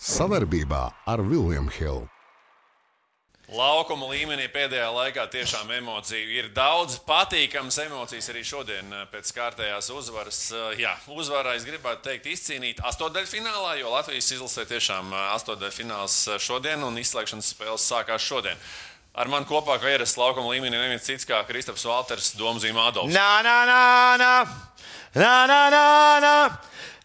Savarbībā ar Vilniņu Hildu. Laukuma līmenī pēdējā laikā tiešām emociju ir daudz. Patīkamas emocijas arī šodien eh, pēc kārtējās uzvaras. Eh, Jā, uzvarā es gribētu teikt, izcīnīt astotdaļfinālā, jo Latvijas izlasē tiešām eh, astotdaļfināls šodien un izslēgšanas spēles sākās šodien. Ar mani kopā, kā ierasts laukuma līmenī, neviens cits kā Kristaps Valters, Domzīm Adolfs. Nā, nā, nā, nā, nā, nā, nā, nā.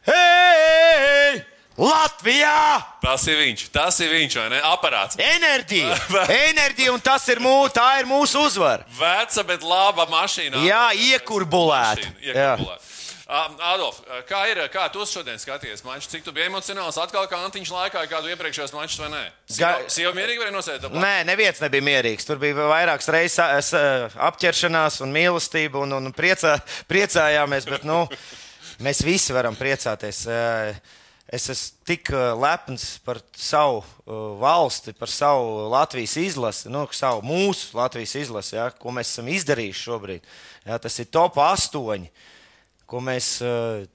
Hei! Latvijā! Tas ir viņš, tas ir viņš, vai ne? Aparāts. Enerģija! Enerģija, un tas ir mūsu, tā ir mūsu uzvara. Veca, bet laba mašīna. Jā, iekurbulēta. Mašīna, Iekurbulēta. Um, Adolf, kā ir? Kā tu šodien skaties? Mačs, cik tu biji emocionāls? Atkal kā Antiņš laikā, kādu iepriekšējos mačus vai nē? Sieva, mierīgi varēja nosēdēt? Nē, neviens nebija mierīgs. Tur bija vairākas reizes apķeršanās un mīlestība, un, un priecā, priecājāmies. Bet, nu, mēs visi varam priecāties. Ā, Es esmu tik ā, lepns par savu ā, valsti, par savu Latvijas izlasi, nu, savu mūsu Latvijas izlasi, ja, ko mēs esam izdarījuši šobrīd. Ja, tas ir top 8, ko mēs. ā,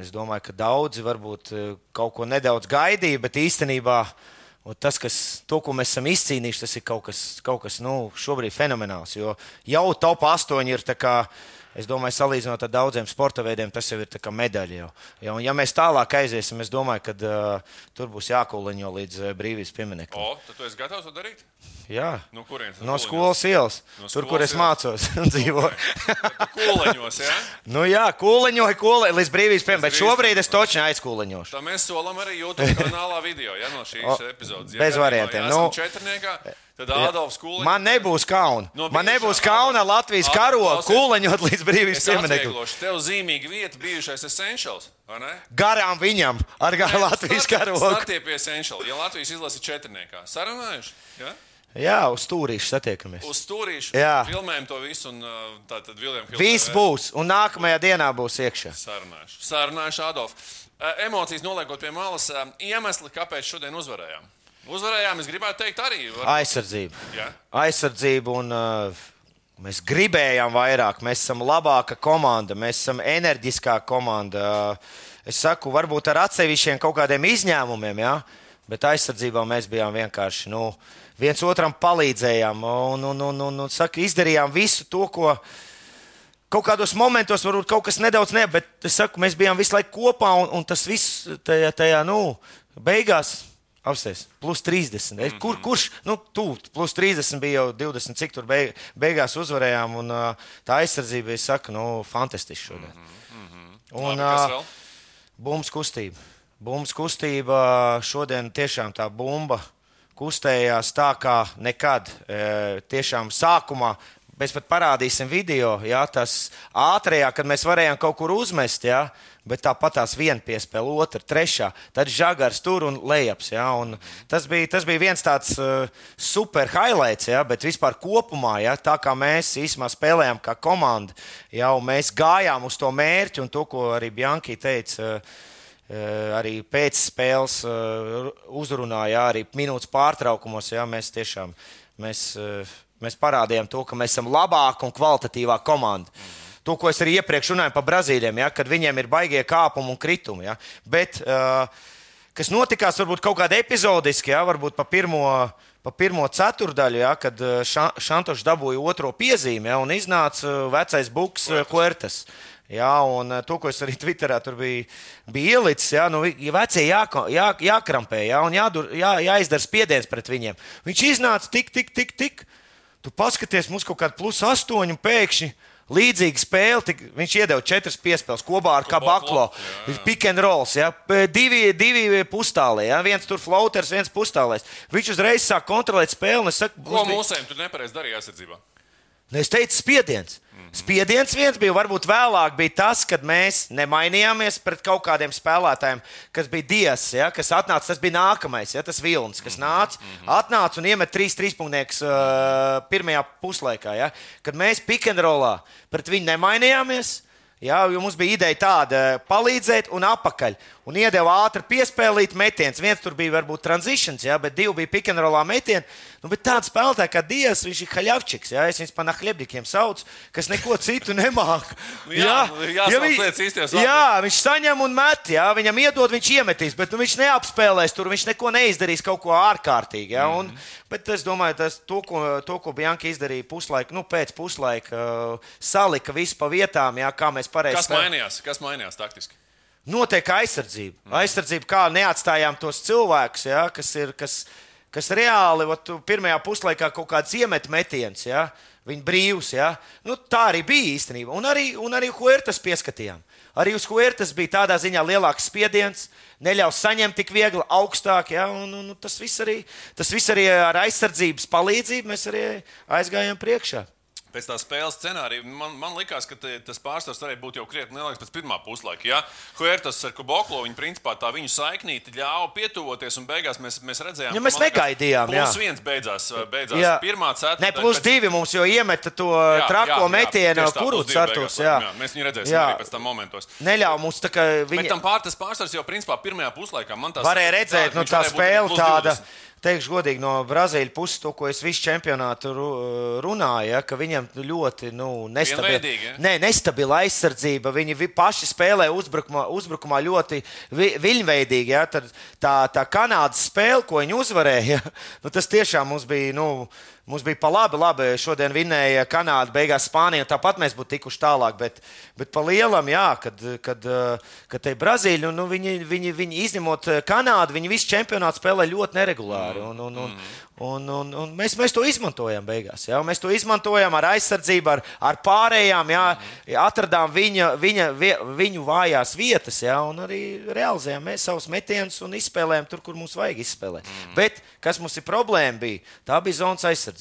Es domāju, ka daudzi varbūt kaut ko nedaudz gaidīja, bet īstenībā tas, kas, to, ko mēs esam izcīnījuši, tas ir kaut kas, kaut kas nu, šobrīd fenomenāls. Jo jau top 8 ir, tā kā, es domāju, salīdzinot ar daudziem sporta veidiem, tas jau ir medaļa. Jau. Ja, ja mēs tālāk aiziesim, es domāju, ka uh, tur būs jākūliņo līdz uh, brīvības piemineklim. O, tad tu esi gatavs to darīt? Jā, No kurienes? no skolas ielas, No tur, kur skolas es ielas. mācos un dzīvoju. Kūleņos, jā? nu, jā, kūliņoju, kūliņoju līdz brīvības piemineklim, bet šobrīd es točni aizkūliņošu. Tā mēs solam arī YouTube kanālā video, ja no šīs O, epizodes. bez variantiem. Nu, četrniekā, tad Adolfs Kūleņš. Man nebūs kauna. No Man nebūs kauna Latvijas klausies. kūliņot līdz brīvības atvieglošu tev zīmīgu vietu, bijušais Essentials, garām viņam ar gar Latvijas karogu. Startie pie Essential. Ja Latvijas izlasi četrniekā, sarunājuši? Ja? Jā, uz stūrīšu satiekamies. Uz stūrīšu. Jā. Filmējam to visu un uh, tā tad Viljam Hilde. Viss būs, un nākamajā dienā būs iekšā. Sarunājuši. Sarunājuši Adolf. Uh, Emocijas noliekot pie malas, uh, iemesli, kāpēc šodien uzvarējām. Uzvarējām, es gribētu teikt, arī. Var... Aizsardzība. Jā. Aizsardzība un uh, mēs gribējām vairāk. Mēs esam labāka komanda, mēs esam enerģiskāka komanda. Uh, es saku, varbūt ar atsevišķiem kaut kādiem izņēmumiem, jā, bet aizsardzībā mēs bijām vienkārši. Nu, viens otram palīdzējām un, un, un, un, un saka, izdarījām visu to, ko kaut kādos momentos varbūt kaut kas nedaudz ne, bet es saku, mēs bijām visu laiku kopā un, un tas viss tajā, tajā nu, beigās. Apstāties, plus 30. Mm -hmm. Kur, kurš, nu, tu, plus 30 bija jau 20, cik tur beig, beigās uzvarējām. Un, tā aizsardzība, es saku, nu, fantastiski šodien. Mm -hmm. Un, Labi? Bumbas kustība. Bumbas kustība šodien tiešām tā bumba kustējās tā kā nekad. E, tiešām sākumā mēs pat parādīsim video, jā, tas ātrajā, kad mēs varējām kaut kur uzmest, jā, bet tāpat tās viena piespēle, otra, trešā, tad žagars tur un lejaps. Jā, un tas, bija, tas bija viens tāds uh, super highlights, jā, bet vispār kopumā, jā, tā kā mēs īstenībā spēlējām kā komanda, jau mēs gājām uz to mērķi un to, ko arī Bjanki teica. Uh, Eh, arī pēc spēles eh, uzrunāja, arī minūtes pārtraukumos. Jā, mēs tiešām mēs, eh, mēs parādījām to, ka mēs esam labāka un kvalitatīvāka komanda. To, ko es arī iepriekš runāju par Brazīļiem, ja, kad viņiem ir baigie kāpumi un kritumi. Ja. Bet, uh, kas notikās varbūt kaut kādā epizodiski, ja, varbūt pa pirmo, pa pirmo ceturdaļu, ja, kad Ša- Šantošs dabūja otro piezīmi ja, un iznāca uh, vecais Buks uh, Huertas. Jā, un to, ko es arī Twitterā tur biju, biju ielicis, jā, nu, ja vecie jāko- jā, jākrampē, jā, un jādur, jā, jāizdara spiediens pret viņiem. Viņš iznāca tik, tik, tik, tik. Tu paskaties, mums kaut kāda plus astoņi pēkšņi. Līdzīga spēle, tik, viņš iedeva četras piespēles kopā ar Kabaklo. Pick and rolls, ja, divi, divi pustālē, ja, viens tur floaters, viens pustālēs. Viņš uzreiz sāk kontrolēt spēli. saku, Ko bija- mūsējiem tur nepareizi darīja aizsardzībā? Nu, Es teicu, spiediens. Spiediens viens bija, varbūt vēlāk bija tas, kad mēs nemainījāmies pret kaut kādiem spēlētājiem, kas bija Dievs, ja, kas atnāca. Tas bija nākamais, ja, tas Vilnis, kas nāca, atnāca un iemet trīs trīspunktus uh, pirmajā puslaikā. Ja, kad mēs pikantrolā pret viņu nemainījāmies. Jā, jo mums bija ideja tāda - palīdzēt un apakaļ. Un iedeva ātri piespēlīt metienus. Viens tur bija varbūt tranzīcijas, ja, bet divi bija pikantrolā metieni. Nu, bet tāds spēlētājs kā Dievs, viņš ir haļavčiks. Ja, es viņus par nahļebdikiem saucu, kas neko citu nemāca. Nu jā, jā, ja vi, jā, viņš saņem un met. Jā, viņam iedod, viņš iemetīs, bet nu, viņš neapspēlēs tur, viņš neko neizdarīs kaut ko ārkārtīgi. Ja, un, mm. Bet es domāju, tas, to, ko, to, ko Bjanka izdarīja puslaika, nu, pēc puslaika, uh, salika visu pa vietām, jā, kā mēs pareizi. Kas mainījās? Kas mainījās taktiski? Notiek aizsardzība. Mm. Aizsardzība, kā neatstājām tos cilvēkus, ja, kas ir. Kas, kas reāli ot, pirmajā puslaikā kaut kāds iemet metiens, ja? viņa brīvs. Ja? Nu, tā arī bija īstenībā. Un arī, un arī Huertas pieskatījām. Arī uz Huertas bija tādā ziņā lielāks spiediens, neļaus saņemt tik viegli augstāk. Ja? Un, un, un tas, viss arī, tas viss arī ar aizsardzības palīdzību mēs arī aizgājām priekšā pēc tā spēles scenārija, man, man likās, ka te, tas pārsvars varēja būt jau krietni lielāks pēc pirmā puslaika. Ja Huertas ar Kuboklo, viņa principā tā viņu saiknīti ļāva pietuvoties, un beigās mēs, mēs redzējām, ja mēs negaidījām. Plus jā. viens beidzās, beidzās jā. pirmā ceturtā. Ne, plus pēc... divi mums jau iemeta to jā, trako jā, metienu, kuru certus. Jā. jā, mēs viņu redzēsim jā. arī pēc tam momentos. Neļauj mums tā kā viņi. Bet tam pār, tas pārsvars jau principā pirmajā puslaikā man tās. Varēja redzēt, tā, nu tā spēle tāda. 20 teikšu godīgi, no Brazīļas puses, to, ko es visu čempionātu runāju, ja, ka viņam ļoti nu, nestabila, ja? ne, nestabila aizsardzība. Viņi paši spēlē uzbrukumā, uzbrukumā ļoti vi, viļņveidīgi. Ja, tā, tā Kanādas spēle, ko viņi uzvarēja, ja, nu, tas tiešām mums bija. Nu, Mums bija pa labi, labi. Šodien vinēja Kanāda, beigās Spānija. Tāpat mēs būtu tikuši tālāk. Bet, bet pa lielam, jā, kad, kad, kad te Brazīļi, nu, viņi, viņi, viņi izņemot Kanādu, viņi visu čempionātu spēlē ļoti neregulāri. Un, un, un, Un, un, un mēs, mēs to izmantojam beigās. Ja? Mēs to izmantojam ar aizsardzību, ar, ar pārējām. Ja? Atradām viņa, viņa, viņu vājās vietas, ja? un arī realizējām mēs savus metienus un izspēlējām tur, kur mums vajag izspēlēt. Mm. Bet kas mums ir problēma, bija, tā bija zonas aizsardzība.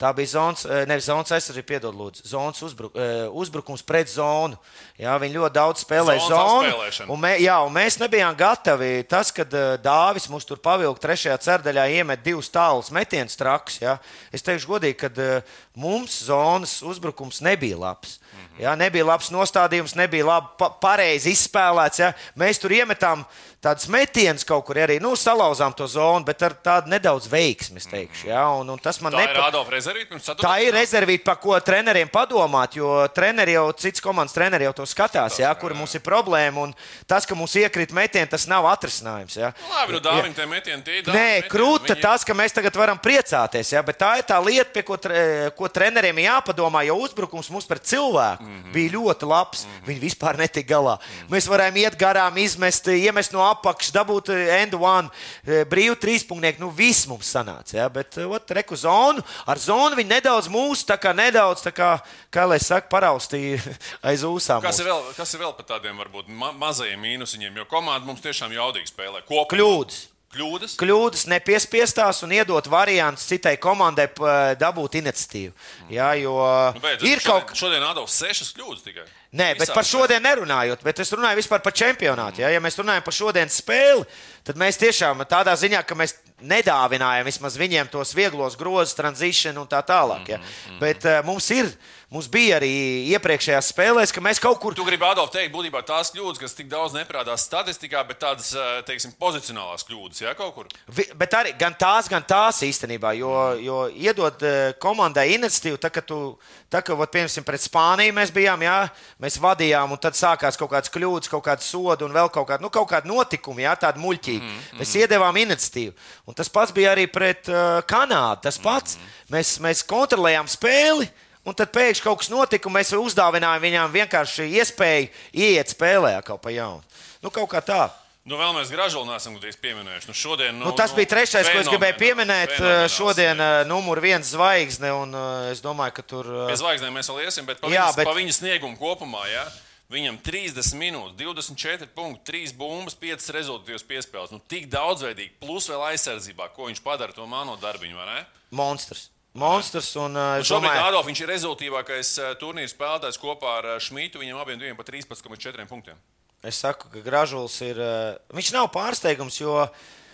Tā bija zonas, eh, nevis zonas aizsardzība, piedod, lūdzu, zonas uzbruk, eh, uzbrukums pret zonu. Jā, viņi ļoti daudz spēlēja zonu. Un, mē, jā, un mēs nebijām gatavi. Tas, kad eh, Dāvis mums tur pavilka trešajā cerdaļā, iemet divus tālus metienus traks. Jā. Es teikšu godīgi, ka mums zonas uzbrukums nebija labs. Mhm. Jā, nebija labs nostādījums, nebija labi pa, pareizi izspēlēts. Jā. Mēs tur iemetām tādas metienas kaut kur arī nu, salauzām to zonu, bet ar tādu nedaudz veiksmi. Teikšu, ja? un, un tas man tā nepa... ir rezervīta. Tā ir rezervīta, par ko treneriem padomāt, jo treneri jau, cits komandas treneri jau to skatās, ja? kur mums ir problēma. Tas, ka mums iekrīt metieni, tas nav atrisinājums. Ja? Nu, labi, nu, dāvim, ja. metieni, tie Nē, metieni, krūta viņi... tas, ka mēs tagad varam priecāties, ja? bet tā ir tā lieta, pie ko, tre... ko treneriem jāpadomā, jo uzbrukums mums pret cilvēku mm -hmm. bija ļoti labs. Mm -hmm. Viņi vispār netika galā. Mm -hmm. Mēs varējām iet garām, izmest, iemest no apakšas, dabūt eh, end one, eh, brīvu trīspunktu. Nu, viss mums sanāca. Ja? Bet, eh, ot, reku zonu, ar zonu viņi nedaudz mūsu, tā kā nedaudz, tā kā, kā lai saka, paraustīja aiz ūsām. Kas ir, vēl, kas ir vēl par tādiem varbūt ma mazajiem mīnusiem, jo komanda mums tiešām jaudīgi spēlē kopā. Kļūdas. Kļūdas? Kļūdas nepiespiestās un iedot variantus citai komandai dabūt iniciatīvu. Mm. Jā, jo nu, beidz, ir šodien, kaut kas. Šodien Adolfs sešas kļūdas tikai. Nē, Visā bet par šodien nerunājot, bet es runāju vispār par čempionātu. Ja, ja mēs runājam par šodienas spēli, tad mēs tiešām tādā ziņā, ka mēs nedāvinājām vismaz viņiem tos vieglos grozus, tranzīciju un tā tālāk. Ja. Mm -hmm. Bet uh, mums ir Mums bija arī iepriekšējās spēlēs, ka mēs kaut kur. Tu gribi Adolf teikt, būtībā tās kļūdas, kas tik daudz neparādās statistikā, bet tādas, teiksim, pozicionālās kļūdas, jā, kaut kur. Vi, bet arī gan tās, gan tās īstenībā, jo, jo iedod komandai iniciatīvu, tā kā tu, tā kā, vat, piemēram, pret Spāniju mēs bijām, jā, mēs vadījām, un tad sākās kaut kādas kļūdas, kaut kāda soda un vēl kaut kāda, nu, kaut kāda notikuma, jā, tāda muļķīga. Mm -hmm. Mēs iedevām iniciatīvu. Un tas pats bija arī pret uh, Kanādu. Tas pats. Mm -hmm. mēs, mēs kontrolējām spēli. Un tad pēkšņi kaut kas notika, un mēs uzdāvinājām viņām vienkārši iespēju ieiet spēlē kaut pa jaunu. Nu, kaut kā tā. Nu, vēl mēs gražuli neesam gandrīz pieminējuši. Nu, šodien, nu, nu, tas bija trešais, ko es gribēju pieminēt. Šodien uh, numur viens zvaigzne, un uh, es domāju, ka tur. Pie zvaigznēm mēs vēl iesim, bet pa, jā, viņas, bet... pa viņa sniegumu kopumā. Ja? Viņam 30 minūtes, 24 punkti, 3 bumbas, 5 rezultātus piespēles. Nu, tik daudzveidīgi, plus vēl aizsardzībā, ko viņš padara to māno darbiņu, vai ne? Monstrs. Monstrs. Un, uh, šobrīd domāju... Adolf, viņš ir rezultātīvākais uh, turnīra spēlētājs kopā ar uh, Šmītu. Viņam abiem diviem pa 13,4 punktiem. Es saku, ka Gražuls ir. Viņš nav pārsteigums, jo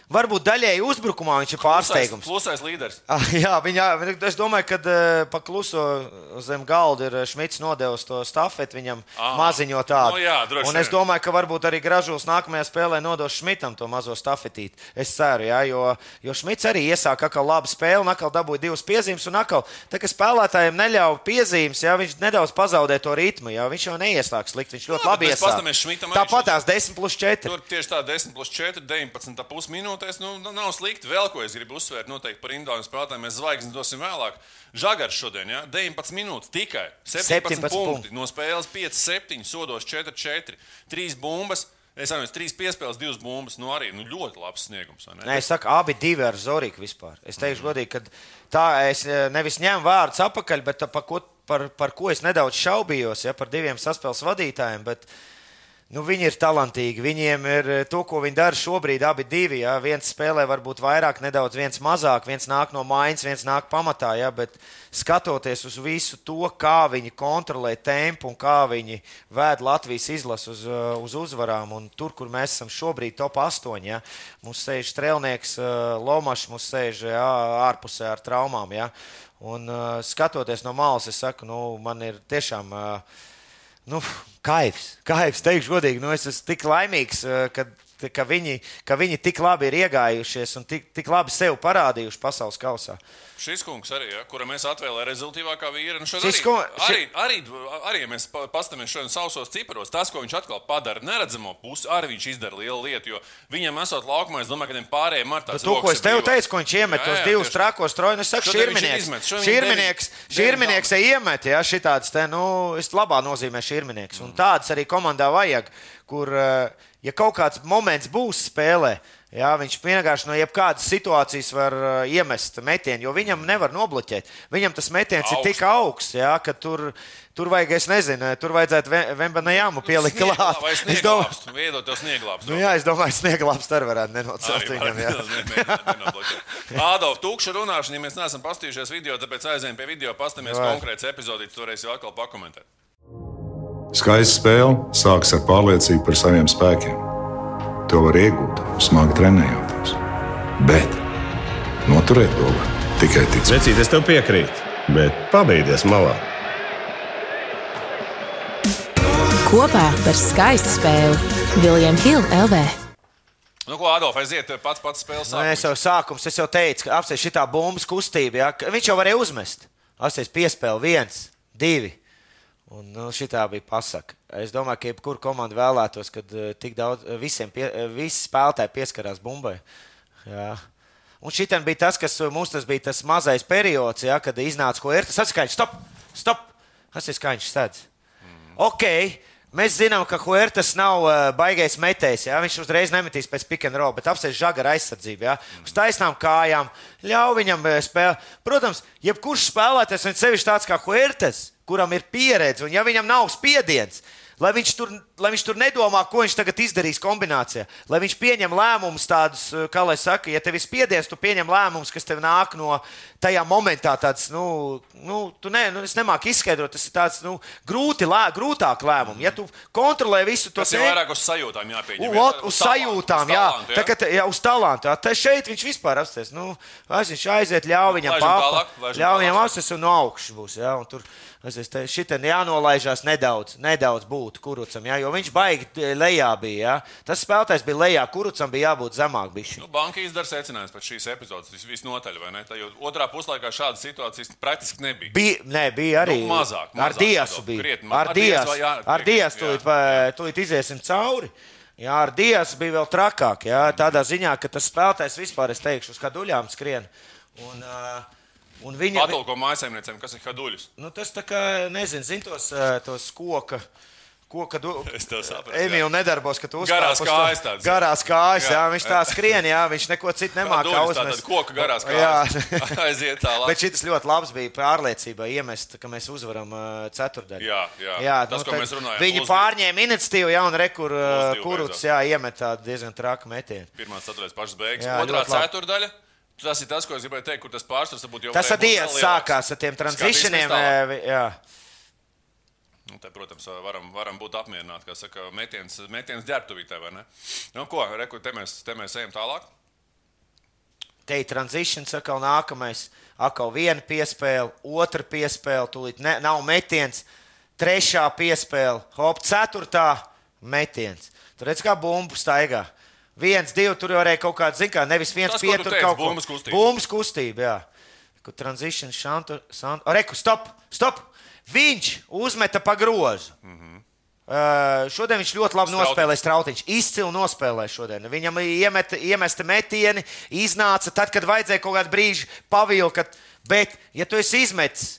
Varbūt daļēji uzbrukumā viņš ir pārsteigums. Klusais līderis. Ah, jā, viņa, es domāju, ka uh, pa kluso zem galda ir Šmits nodevis to stafeti viņam Aha. maziņo tādu. Nu jā, droši Un es domāju, ka varbūt arī Gražuls nākamajā spēlē nodos Šmitam to mazo stafetīti. Es ceru, jā, jo, jo Šmits arī iesāka atkal labu spēli un atkal dabūja divas piezīmes. Un atkal, tā kā spēlētājiem neļauj piezīmes, jā, viņš nedaudz pazaudē to ritmu, jā, viņš jau neiesāks slikt, viņš ļoti Jā, labi arī Tāpat tās 10 plus 4. Tur tieši tā 10 plus 4, 19,5 minūtēs. Nu, nu, nav slikti. Vēl ko es gribu uzsvērt noteikti par Indāņu spēlētājiem. Mēs zvaigznes dosim vēlāk. Žagars šodien, ja? 19 minūtes tikai. 17, 17 punkti. No spēles 5, 7, sodos 4, 4, 3 bumbas. Es atceros, 3 piespēles, 2 bumbas. Nu, arī nu, ļoti labs sniegums. ne? Nē, es saku, abi divi ar Zoriku vispār. Es teikšu, godīgi, ka tā es eh, nevis ņēmu vārdus atpakaļ, bet tā, par, ko, par, par ko es nedaudz šaubījos, ja par diviem saspēles vadītājiem. Bet, Nu, viņi ir talantīgi. Viņiem ir eh, to, ko viņi dara šobrīd, abi divi. Ja? Viens spēlē varbūt vairāk, nedaudz viens mazāk, viens nāk no mājas, viens nāk pamatā. Ja? Bet skatoties uz visu to, kā viņi kontrolē tempu un kā viņi vēd Latvijas izlasu uz, eh, uz uzvarām, un tur, kur mēs esam šobrīd, top 8, ja? mums sēž strēlnieks eh, Lomašs, mums sēž ja, ārpusē ar traumām. Ja? Un skatoties no malas, es saku, nu, man ir tiešām. Uh, Nu, kaivs, kaivs, teikšu godīgi. Nu, es esmu tik laimīgs, eh, ka, viņi, ka viņi tik labi ir iegājušies un tik, tik labi sev parādījuši pasaules kausā. Šis kungs arī, ja, kura mēs atvēlējām rezultātīvākā vīra. Nu, arī, kungs- arī, arī, arī, mēs pa- paskatāmies šodien sausos ciparos, tas, ko viņš atkal padara neredzamo pusi, arī viņš izdara lielu lietu. Jo viņam esot laukumā, es domāju, ka tiem pārējiem ar Nu, tāds to, ko es tev teicu, ko viņš iemet, Jā, tos jā, divus tieši. trakos trojus, es saku, Šurminieks, deviņi- šurminieks iemet, ja šitāds te, nu, es labā nozīmē šurminieks. Un tāds arī komandā vajag, kur, eh, ja kaut kāds moments būs spēlē, Jā, viņš vienkārši no jebkādas situācijas var uh, iemest metienu, jo viņam nevar nobloķēt. Viņam tas metiens ir tik augsts, jā, ka tur, tur vajag, es nezinu, tur vajadzētu Vembanajāmu pielikt klāt. Vai Es domāju, snieglāps, veidot to snieglāps. nu, jā, es domāju, snieglāps arī varētu nenocelt viņam. Ādolf, tukša runāšana, ja mēs neesam pastījušies video, tāpēc aizējām pie video, pastāmies konkrēts epizodīts, toreiz jau atkal pakomentēt. Skaista spēle sākas ar pārliecību par saviem spēkiem. To var iegūt, smagi trenējoties. Bet noturēt to var tikai ticēt. Vecīt, es tev piekrītu, bet pabeigties malā. Kopā par skaistu spēli Viljams Hilde LV. Nu, ko Ādolf, aiziet pats pats spēles Nu, es sākumā. jau sākums, es jau teicu, ka apsies šī bumbas kustība. Jā, ka viņš jau varēja uzmest. Apsies piespēle viens, divi. Un nu, šī bija pasaka. Es domāju, ka jebkurā komanda vēlētos, kad eh, tik daudz eh, visiem pie, eh, visi spēlētāji pieskarās bumbai. Jā. Un šī bija tas, kas mums tas bija tas mazais periods, jā, kad iznāca ko ir. Tas atskaņš, stop, stop! Tas ir skaņš, sēdz. Ok, mēs zinām, ka Huertas nav uh, baigais metējs. Ja? Viņš uzreiz nemetīs pēc pick and roll, bet apsēž žagara aizsardzību. Ja? Uz taisnām kājām, ļauj viņam uh, spēlēt. Protams, jebkurš spēlētājs, un sevišķi tāds kā Huertas, kuram ir pieredze, un ja viņam nav spiediens, lai viņš, tur, lai viņš tur nedomā, ko viņš tagad izdarīs kombinācijā, lai viņš pieņem lēmumus tādus, uh, kā lai saka, ja tev ir spiediens, tu pieņem lēmumus, kas tev nāk no tajā momentā tāds, nu, nu tu ne, nu, es nemāku izskaidrot, tas ir tāds, nu, grūti, lē, grūtāk lēmumu. Ja tu kontrolē visu to Tas ir vairāk uz sajūtām jāpieņem. U, ot, uz talantu, sajūtām, uz jā. talantu, Tā, ka, jā, uz talantu. jā. Te šeit viņš vispār apstāsies. Nu, aiz viņš aiziet, ļauj viņam pāri. Ļauj viņam tālāk. apstāsies un no augšas būs. Jā, un tur šitam jānolaižās nedaudz, nedaudz būtu kurucam, jā, jo viņš baigi lejā bija. Jā. Tas spēlētājs bija lejā, kurucam bija jābūt zemāk. Bišķi. Nu, banka izdara secinājums pēc šīs epizodes. Tas visnotaļ, vai ne? Tā otrā puslaikā šādas situācijas praktiski nebija. Bija, nē, bija arī Nu, mazāk, ar mazāk Diesu. nedaudz, Bija. krietni Ar ar Diesu Diesu, jā, ar Diesu tūlīt, tūlīt iziesim cauri. Jā, ar Diesu bija vēl trakāk. Jā, tādā ziņā, ka tas spēlētājs vispār, es teikšu, uz kaduļām skrien. Un, uh, un viņa, Patulko mājsaimniecēm, kas ir haduļus. nu, tas tā kā, nezinu, zin tos, uh, tos koka. Koka du... Es tev sapratu, Emīl nedarbos, ka tu uzkāp Garās kājas tādas, jā. Garās kājas, jā. Jā. Viņš tā skrien, jā. Viņš neko citu nemāca Haduļus, tātad koka garās kājas. Aiziet tālāk. Bet šis ļoti labs bija pārliecībā iemest, ka mēs uzvaram uh, ceturtdaļu. Jā, jā. Tas, ko tad mēs runājam, Viņi plus pārņēma iniciatīvu, jā, un rekur kurus, beidzot. jā, iemet tādu diezgan traku metienu. Pirmā ceturtais pašas beigas. Jā, Otrā ļoti labi. Tas ir tas, ko es gribēju teikt, kur tas pārsvars varbūt jau Tas lielāks. sākās ar tiem tālāk. eh. Nu, te, protams, varam, varam būt apmierināti, ka saka, metiens, metiens ģērbtuvītē, vai ne? Nu, ko, reku, te mēs, te mēs ejam tālāk. te ir tranzīcijas, atkal nākamais, atkal viena piespēle, otra piespēle, tūlīt ne, nav metiens, trešā piespēle, hop, ceturtā metiens. Tur redz, kā bumbu staigā. Viens, divi, tur varēja kaut kāda, zina, kā nevis viens Tas, pietur teici, kaut ko. bumbas kustība. Bumbas kustība, jā. Kur tranzīcija, šantu, santu. Reku, stop, stop! Viņš uzmeta pa grozu. Uh, šodien viņš ļoti labi Strautiņš. nospēlēja strautiņš. Izcili nospēlēja šodien. Viņam iemeta, iemesta metieni, iznāca tad, kad vajadzēja kaut kādu brīdi pavilkt. Bet, ja tu esi izmetis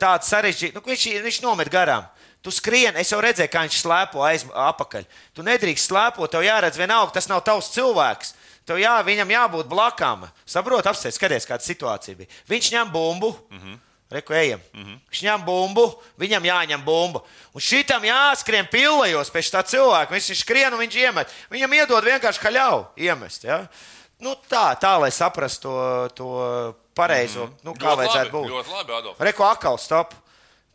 tādu sarežģītu, nu, viņš, viņš nomet garām. Tu skrien, es jau redzēju, kā viņš slēpo aiz apakaļ. Tu nedrīkst slēpot, tev jāredz vienalga, tas nav tavs cilvēks. Tev jā, viņam jābūt blakām. Saproti, apsēties, skaties, kāda situācija bija. Viņš ņem bumbu. Mm -hmm. Reku, ejam. Mm -hmm. Viņš ņem bumbu, viņam jāņem bumba. Un šitam jāskrien pillējos pēc tā cilvēka. Viņš viņš skrien un viņš iemet. Viņam iedod vienkārši kaļau iemest. Ja? Nu, tā, tā, lai saprastu to, to pareizo, mm -hmm. nu, kā Ļoti vajadzētu labi, būt. Ļoti labi, Adolf. Reku atkal stop.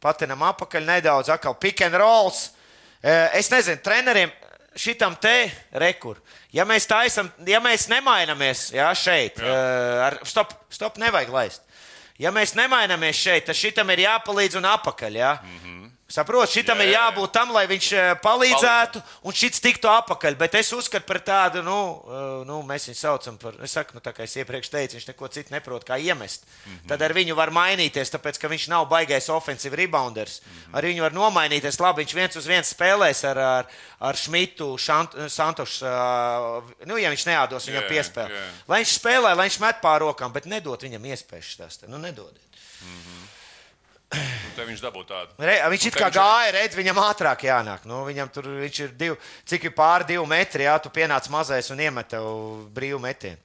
Patinam apakaļ nedaudz, atkal pick and rolls. Eh, Es nezinu, treneriem šitam te rekur. Ja mēs tā esam, ja mēs nemainamies jā, šeit, jā. Ar, stop, stop, nevajag laist. Ja mēs nemainamies šeit, tad šitam ir jāpalīdz un apakaļ. Jā. Mm -hmm. Saprotu, šitam Jā, ir jā, jā. jābūt tam, lai viņš eh, palīdzētu, un šis tiktu apakaļ. Bet es uzskatu par tādu, nu, eh, nu mēs viņu saucam par, es saku, nu, tā kā es iepriekš teicu, viņš neko citu neprot, kā iemest. Mm -hmm. Tad ar viņu var mainīties, tāpēc, ka viņš nav baigais offensive rebounders. Mm -hmm. Ar viņu var nomainīties. Labi, viņš viens uz viens spēlēs ar, ar, ar Šmitu, Santošu. Uh, nu, ja viņš neādos viņam jā. Lai viņš spēlē, lai viņš met pār rokām, bet nedod viņam iespējas tās. Nu, nedodiet. Un Te viņš dabū tādu. Re, viņš it kā gāja, redz, viņam ātrāk jānāk. Nu, viņam tur viņš ir divi, cik ir pāri divi metri, jā, tu pienāc mazais un iemet tev brīvu metienu.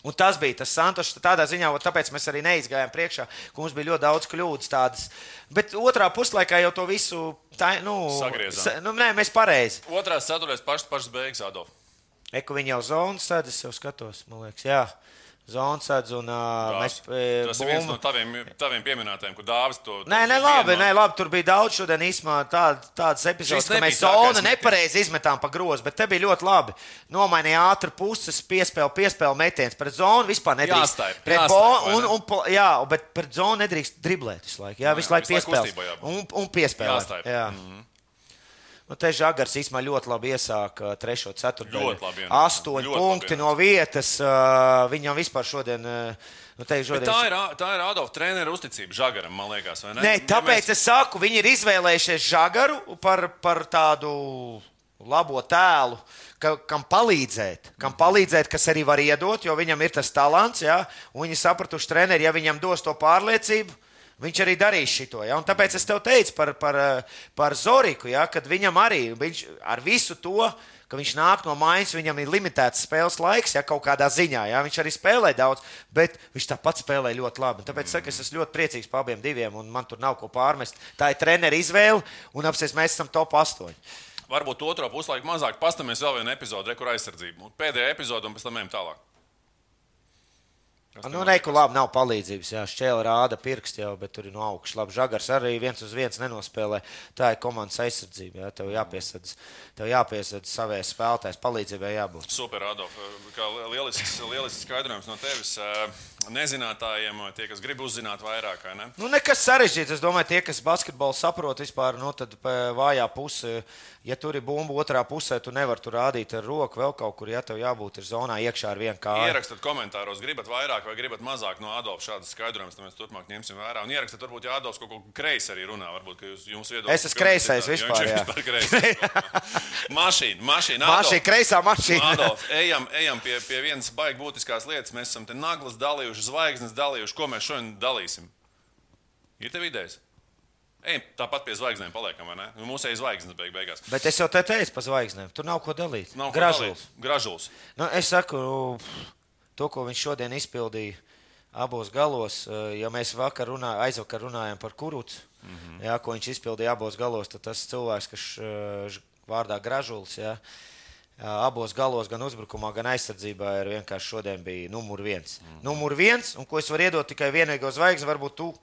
Un tas bija tas Santošs. Tādā ziņā, tāpēc mēs arī neizgājām priekšā, ka mums bija ļoti daudz kļūdas tādas. Bet otrā puslaikā jau to visu tā, nu, Sagriezām. sa- nu, nē, mēs pareizi. Otrās ceturtais pašas pašas beigas, Adolf. Eku viņa jau zonas sēdz, es jau skatos, man liekas, jā. Zonas sēdz un uh, mēs. e, Tas ir viens no taviem, taviem pieminētajiem, kur dāvis to. Nē, nē, labi, nē, labi, tur bija daudz šodien īstenībā tād, tādas epizodes, ka mēs zonu nepareizi izmetām pa grozu, bet te bija ļoti labi. Nomainīja ātri puses, piespēle, piespēle metiens. Pret zonu vispār nedrīkst. Jāstaip, Pret vai un, un, po- jā, bet pret zonu nedrīkst driblēt visu laiku. Jā, visu laiku visu laiku jābūt. Un, un. Jāstaip. Jā. Nu, te Žagars īstenībā ļoti labi iesāka 3. ceturto. Ļoti labi ienāca. Astoņi Ļoti labi punkti ienāca. no vietas. uh, Viņam vispār šodien. uh, Nu, te, Bet šodien tā ir, tā ir Adolfa treneru uzticība Žagaram, man liekas, ne? Nē, Ja tāpēc mēs- es saku, viņi ir izvēlējušies žagaru par, par tādu labo tēlu, ka, kam palīdzēt. Kam palīdzēt, kas arī var iedot, jo viņam ir tas talants. Ja? Un viņi sapratuši, treneri, ja viņam dos to pārliecību. Viņš arī darīs šo. Ja? Un Tāpēc es tev teicu par, par, par Zoriku, ja? kad viņam arī viņš, ar visu to, viņš nāk no mājas, viņam ir limitēts spēles laiks, ja kaut kādā ziņā. Ja? Viņš arī spēlē daudz, bet viņš tāpat spēlē ļoti labi. Tāpēc saku, es esmu ļoti priecīgs par abiem diviem, un man tur nav ko pārmest. Tā ir treneru izvēle, un apsies mēs esam top 8. Varbūt otro puslaiku mazāk. Pastāmies vēl vienu epizodi, re, kur aizsardzība. Pēdējā epizode, un pēc tam ejam tālāk. Nu, neko labi, nav palīdzības. Jā, šķēle rāda pirksti jau, bet tur ir no augšas. Labi, žagars arī viens uz viens nenospēlē. Tā ir komandas aizsardzība. Jā, tev jāpiesadz, tev jāpiesadz savējais spēlētājs. Palīdzībai jābūt. Super, Adolf. Kā lielisks, lielisks skaidrojums no tevis. Nezinātājiem, tie, kas grib uzzināt vairāk, vai ne? Nu, nekas sarežģīts. Es domāju, tie, kas basketbolu saprot, vispār, nu, vājā puse, ja tur ir bumba otrā pusē, tu nevari tur rādīt ar roku vēl kaut kur. Ja tev jābūt ir zonā iekšā ar vienu kāju. Ierakstiet komentāros, gribat vairāk vai gribat mazāk no Adolfa šādas skaidrojumas, tad mēs turpmāk ņemsim vērā. Un ierakstiet, varbūt, ja Adolfs kaut ko kreisi arī runā, varbūt jūs, jums viedoklis. Es esmu kreisais vispār, jā. vispār kreisais. mašīna, mašīna. Mašīna, kreisā mašīna. Adolf, ejam, ejam pie, pie vienas baigi būtiskās lietas. Mēs esam te naglas dalījuši, zvaigznes dalījuši. Ko mēs šodien dalīsim? Ir tev idejas? Ejam, tāpat pie zvaigznēm paliekam, vai ne? Nu, Mūsu ir zvaigznes beig beigās. Bet es jau te teicu par zvaigznēm. Tur nav ko dalīt. Nav dalīt. Gražuls. Nu, es saku, nu, to, ko viņš šodien izpildīja abos galos, eh, ja mēs vakar runā, aizvakar runājām par kurūcu, mm -hmm. jā, ko viņš izpildīja abos galos, tad tas cilvēks, kas eh, vārdā Gražulis, jā, abos galos, gan uzbrukumā, gan aizsardzībā, ir vienkārši šodien bija numur viens. Mm. Numur viens, un ko es varu iedot tikai vienīgo zvaigzni, varbūt tu.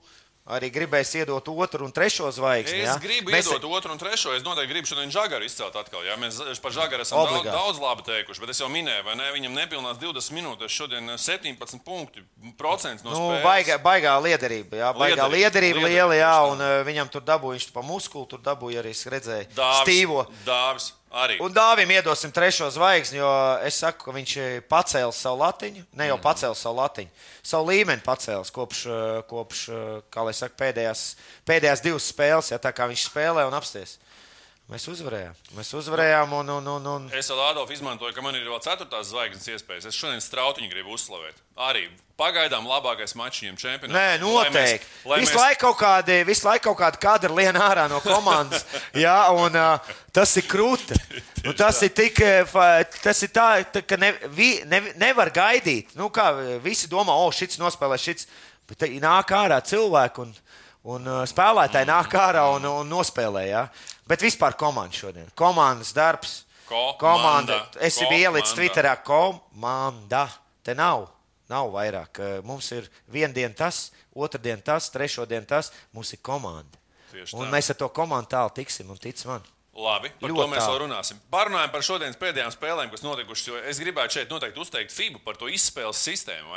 arī gribēs iedot otru un trešo zvaigzni. Es ja? gribu Mēs- iedot otru un trešo. Es noteikti gribu šodien žagaru izcelt atkal. Jā. Mēs par žagaru esam daudz, Obligāti. daudz labi teikuši, bet es jau minēju, vai ne? Viņam nepilnās 20 minūtes. Šodien 17 punkti procents no Nu, spēles. baigā, baigā liederība, jā, baigā Liederība, liederība liederība, liela, jā, un uh, viņam tur dabūja, viņš pa muskuli tur dabūja arī, es redzēju, Dāvis, stīvo. Dāvis arī. Un Dāvim iedosim trešo zvaigzni, jo es saku, ka viņš ir pacēlis savu latiņu. Ne Mhm. jau pacēlis savu latiņu, savu līmeni pacēlis kopš, eh, kopš eh, saka, pēdējās, pēdējās divas spēles, ja tā kā viņš spēlē un apsties. Mēs uzvarējām. Mēs uzvarējām un, un, un, un Es vēl Adolfu izmantoju, ka man ir vēl ceturtās zvaigznes iespējas. Es šodien strautiņu gribu uzslavēt. Arī pagaidām labākais mačs viņam čempionātā. Nē, noteikti. Lai mēs, Visu lai mēs, laiku kaut kādi, visu laiku kaut kādi kadri lien ārā no komandas. jā, un uh, tas ir krūti. Nu, tas ir tik, tas ir tā, tā ka ne, vi, ne, nevar gaidīt. Nu, kā visi domā, o, šis nospēlē, šis. Bet nāk ārā cilvēki un, un uh, spēlētāji nāk ārā un, un nospēlē. Jā. Bet vispār komanda šodien. Komandas darbs. Komanda. Komanda. Es Komanda. biju ielicis Twitterā, komanda. Te nav. Nav vairāk. Eh, Mums ir viena diena tas, otra diena tas, trešo dienu tas. Mums ir komanda. Un mēs ar to komandu tālu tiksim, un tic man. Labi, par Ļoti to mēs tālu. vēl runāsim. Parunājam par šodienas pēdējām spēlēm, kas notikušas. Es gribētu šeit noteikti uzteikt FIBU par to izspēles sistēmu?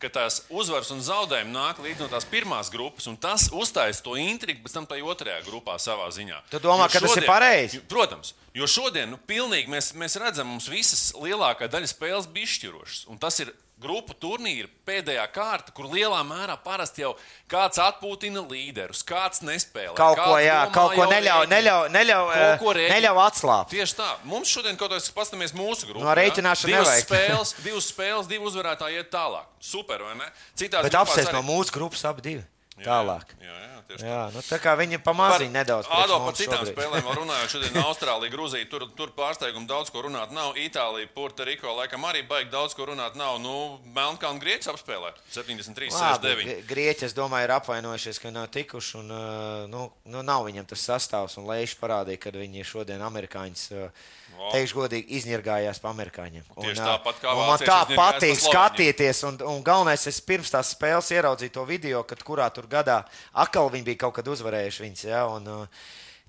Ka tās uzvaras un zaudējumi nāk līdz no tās pirmās grupas, un tas uztaisa to intrigu pēc tam tajā otrajā grupā savā ziņā. Tu domā, Jo ka tas ir pareizi? Protams, jo šodien nu, pilnīgi mēs, mēs redzam, mums visas lielākā daļa spēles bija izšķirošas. Un tas ir grupu turnīra pēdējā kārta, kur lielā mērā parasti jau kāds atpūtina līderus, kāds nespēlē. Kaut ko, kāds jā, domā kaut ko neļauj, neļauj, neļauj, ko eh, neļauj atslābt. Tieši tā. Mums šodien, kaut kādā paskatāmies mūsu grupā, No rēķināšana divas nevajag. spēles, divas spēles, divi uzvarētāji iet tālāk. Super, vai ne? Citās Bet apsēst arī- no mūsu grupas abi divi. Jā, Tālāk. Jā, jā, tieši tā. Jā, nu, tā kā viņi pamaziņ nedaudz. Ādo par citām šobrīd. spēlēm runājot. Šodien Austrālija, Grūzija, tur, tur pārsteigumu daudz ko runāt nav. Itālija, Puertoriko laikam arī baigi daudz ko runāt nav. Nu, Melnkalna Grieķis apspēlē 73, Labi, 69. Grie- Grieķi, es domāju, ir apvainojušies, ka nav tikuši. Un, uh, nu, nu, nav viņam tas sastāvs. Un Leišs parādīja, ka viņi šodien amerikāņus, uh, O. teikšu godīgi, izņirgājās pa amerikāņiem. Tieši uh, tāpat kā un man tā patīk skatīties. Un, un galvenais, es pirms tās spēles ieraudzīju to video, kad kurā tur gadā atkal viņi bija kaut kad uzvarējuši viņus. Ja, un, uh,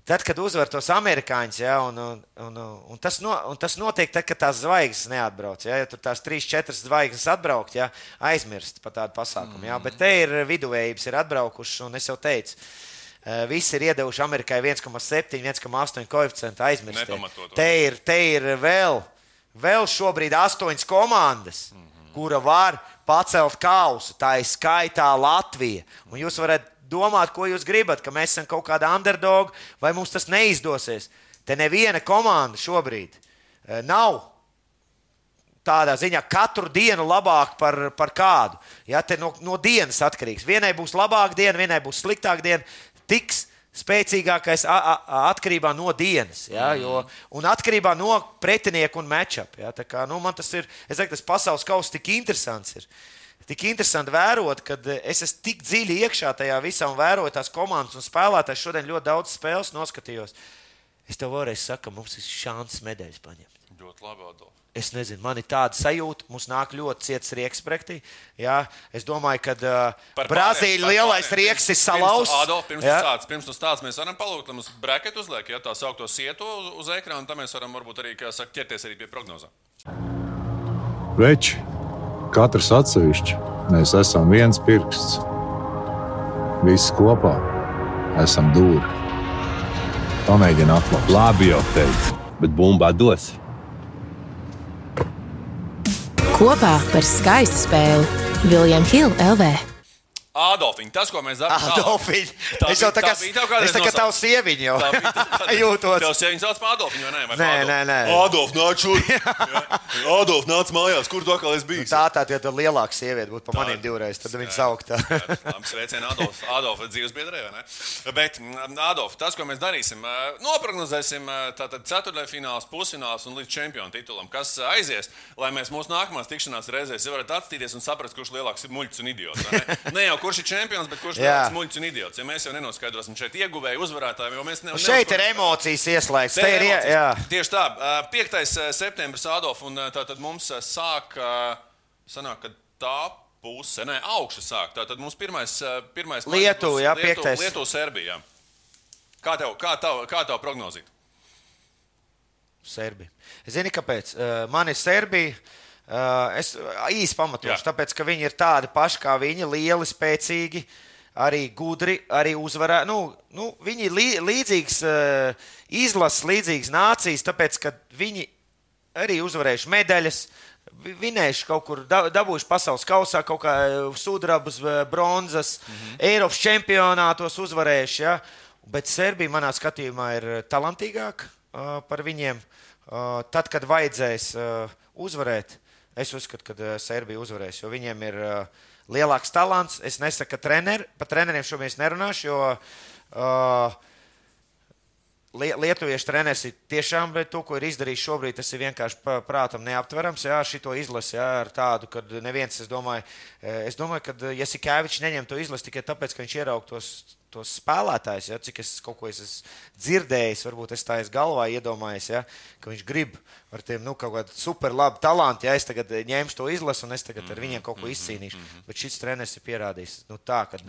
Tad, kad uzvar tos amerikāņus, ja, un, un, un, un, tas no, un tas notiek tad, kad tās zvaigznes neatbrauc. Ja, ja tur tās trīs, četras zvaigznes atbraukt, ja, aizmirst par tādu pasākumu. Ja, bet te ir viduvējības, ir atbraukušas, un es jau teicu, eh, visi ir iedevuši Amerikai 1,7, 1,8 koeficientu aizmirst. Te ir, te ir vēl, vēl šobrīd astoņas komandas, mm -hmm. kura var pacelt kausu. Tā ir skaitā Latvija. Un jūs varat domāt, ko jūs gribat, ka mēs esam kaut kāda underdog, vai mums tas neizdosies. Te neviena komanda šobrīd eh, nav tādā ziņā katru dienu labāk par, par kādu. Ja, te no, no dienas atkarīgs. Vienai būs labāka diena, vienai būs sliktāka diena. Tiks spēcīgākais a, a, a, atkarībā no dienas. Ja, jo, un atkarībā no pretinieka un matchup. Ja, tā kā, nu, man tas ir, es teiktu, tas pasaules kausa tik interesants. Ir. Tik interesanti vērot, kad eh, es esmu tik dziļi iekšā tajā visā un vēroju tās komandas un spēlētājs. Šodien ļoti daudz spēles noskatījos. Es tev vēlreiz saku, mums ir šāds medaļas paņemt. Ļoti labi, Adolf. Es nezinu, man ir tāda sajūta, mums nāk ļoti ciets rieks pretī. Jā, es domāju, ka uh, par lielais pārējiem. rieks ir salauzts. pirms- tu stāsts, pirms tu stāsts, mēs varam palūgt, lai mums braketu uzliek, ja tā saukto sietu uz, uz ekrāna, un tad mēs varam varbūt arī, kā saka, ķerties arī pie prognozām. Veči, katrs atsevišķi, mēs esam viens pirksts. Visi kopā esam dūri. Pamēģini atklāt. Labi jau teicu, bet bumbā dos. Kopā par skaistu spēli Viljams Hilde LV. Adolfiņ, tas, ko mēs darām, Adolfiņ, Tā es jau tā kā, tā bija tev kādreiz es tā kā nosaukt? tavs sieviņš jau jūtos. Tev sieviņš sauc par Adolfiņu, vai ne? Vai Nē, nē, nē. Adolf, nāc šurp! Adolf, nāc mājās, kur tu atkal esi bijis? Tā tā, ja tur lielāka sieviete būtu pa maniem divreiz, tad viņa sauktā. Labi, sveicien Adolf, Adolf dzīves biedrē, vai ne? Bet, mm, Adolf, tas, ko mēs darīsim, eh, noprognozēsim eh, tātad ceturtajā fināls, pusfināls un līdz čempionu titulam, kas eh, aizies, lai mēs mūsu nākamās tikšanās reizēs varētu atstīties un saprast, kurš lielāks ir muļķis un idiots. vai Ne? ne jau kurš ir čempions, bet kurš ir muļķis un idiots. Ja mēs jau nenoskaidrosim šeit ieguvēju uzvarētāju, jo mēs ne, Nu, Šeit ir emocijas ieslēgts. Te ir emocijas. jā. Tieši tā. Ā, 5. septembris, Adolf, un ā, tātad mums sāk, sanāk, ka tā puse, ne augšu sāk. Tātad mums pirmais, pirmais Lietuva, jā, piektais. Lietuva, Serbija. Kā tev, kā tev, kā tev prognozīt? Serbija. Zini, kāpēc? Man ir Serbija. Uh, es īsi pamatošu, Jā. tāpēc, ka viņi ir tādi paši kā viņi, lieli, spēcīgi, arī gudri, arī uzvarē. Nu, nu, viņi ir lī, līdzīgs uh, izlases, līdzīgs nācijas, tāpēc, ka viņi arī uzvarējuši medaļas. vi- Vinējuši kaut kur, da- dabūjuši pasaules kausā, kaut kā eh, sudrabas, eh, bronzas, mm -hmm. Eiropas čempionātos uzvarējuši. Ja? Bet Serbija, manā skatījumā, ir talantīgāka uh, par viņiem. Uh, tad, kad vajadzēs uh, uzvarēt, es uzskatu, ka uh, Serbija uzvarēs, jo viņiem ir uh, lielāks talants. Es nesaku, ka treneri, par treneriem šobrīd nerunāšu, jo uh, Lie- Lietuviešu treneris ir tiešām to, ko ir izdarījis šobrīd. Tas ir vienkārši prātam neaptverams. Jā, šito izlasi jā, ar tādu, ka neviens, es domāju, eh, es domāju ka Jasikevičs neņem to izlasi tikai tāpēc, ka viņš ieraug tos, spēlētājus. Ja, cik es kaut ko es esmu dzirdējis, varbūt es tā es galvā iedomājos, ja, ka viņš grib ar tiem nu, kaut kādu super labu talantu. Ja es tagad eh, ņemšu to izlasi un es tagad ar viņiem kaut ko izcīnīšu. Bet šis treneris ir pierādījis, nu, tā, ka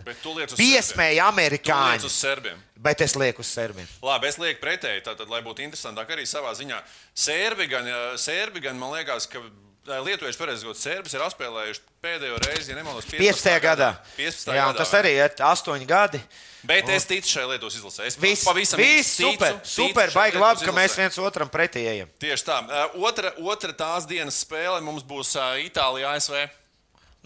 piesmēja amerikāņu. uz serbiem. Bet es lieku uz serbiem. Labi, es lieku pretēji, tātad, lai būtu interesantāk arī savā ziņā. Sērbi gan, eh, sērbi gan man liekas, ka lietuvieši pareizi sakot, serbis ir apspēlējuši pēdējo reizi, ja nemaldos, 15. gadā. 15. Jā, un gadā. tas arī ir 8 gadi. Bet es ticu šai Lietuvas izlasē. Es Viss, pavisam viss ticu, super, ticu super, baigi labi, ka mēs izlasē. viens otram pretī ejam. Tieši tā. Otra, otra tās dienas spēle mums būs Itālija, ASV.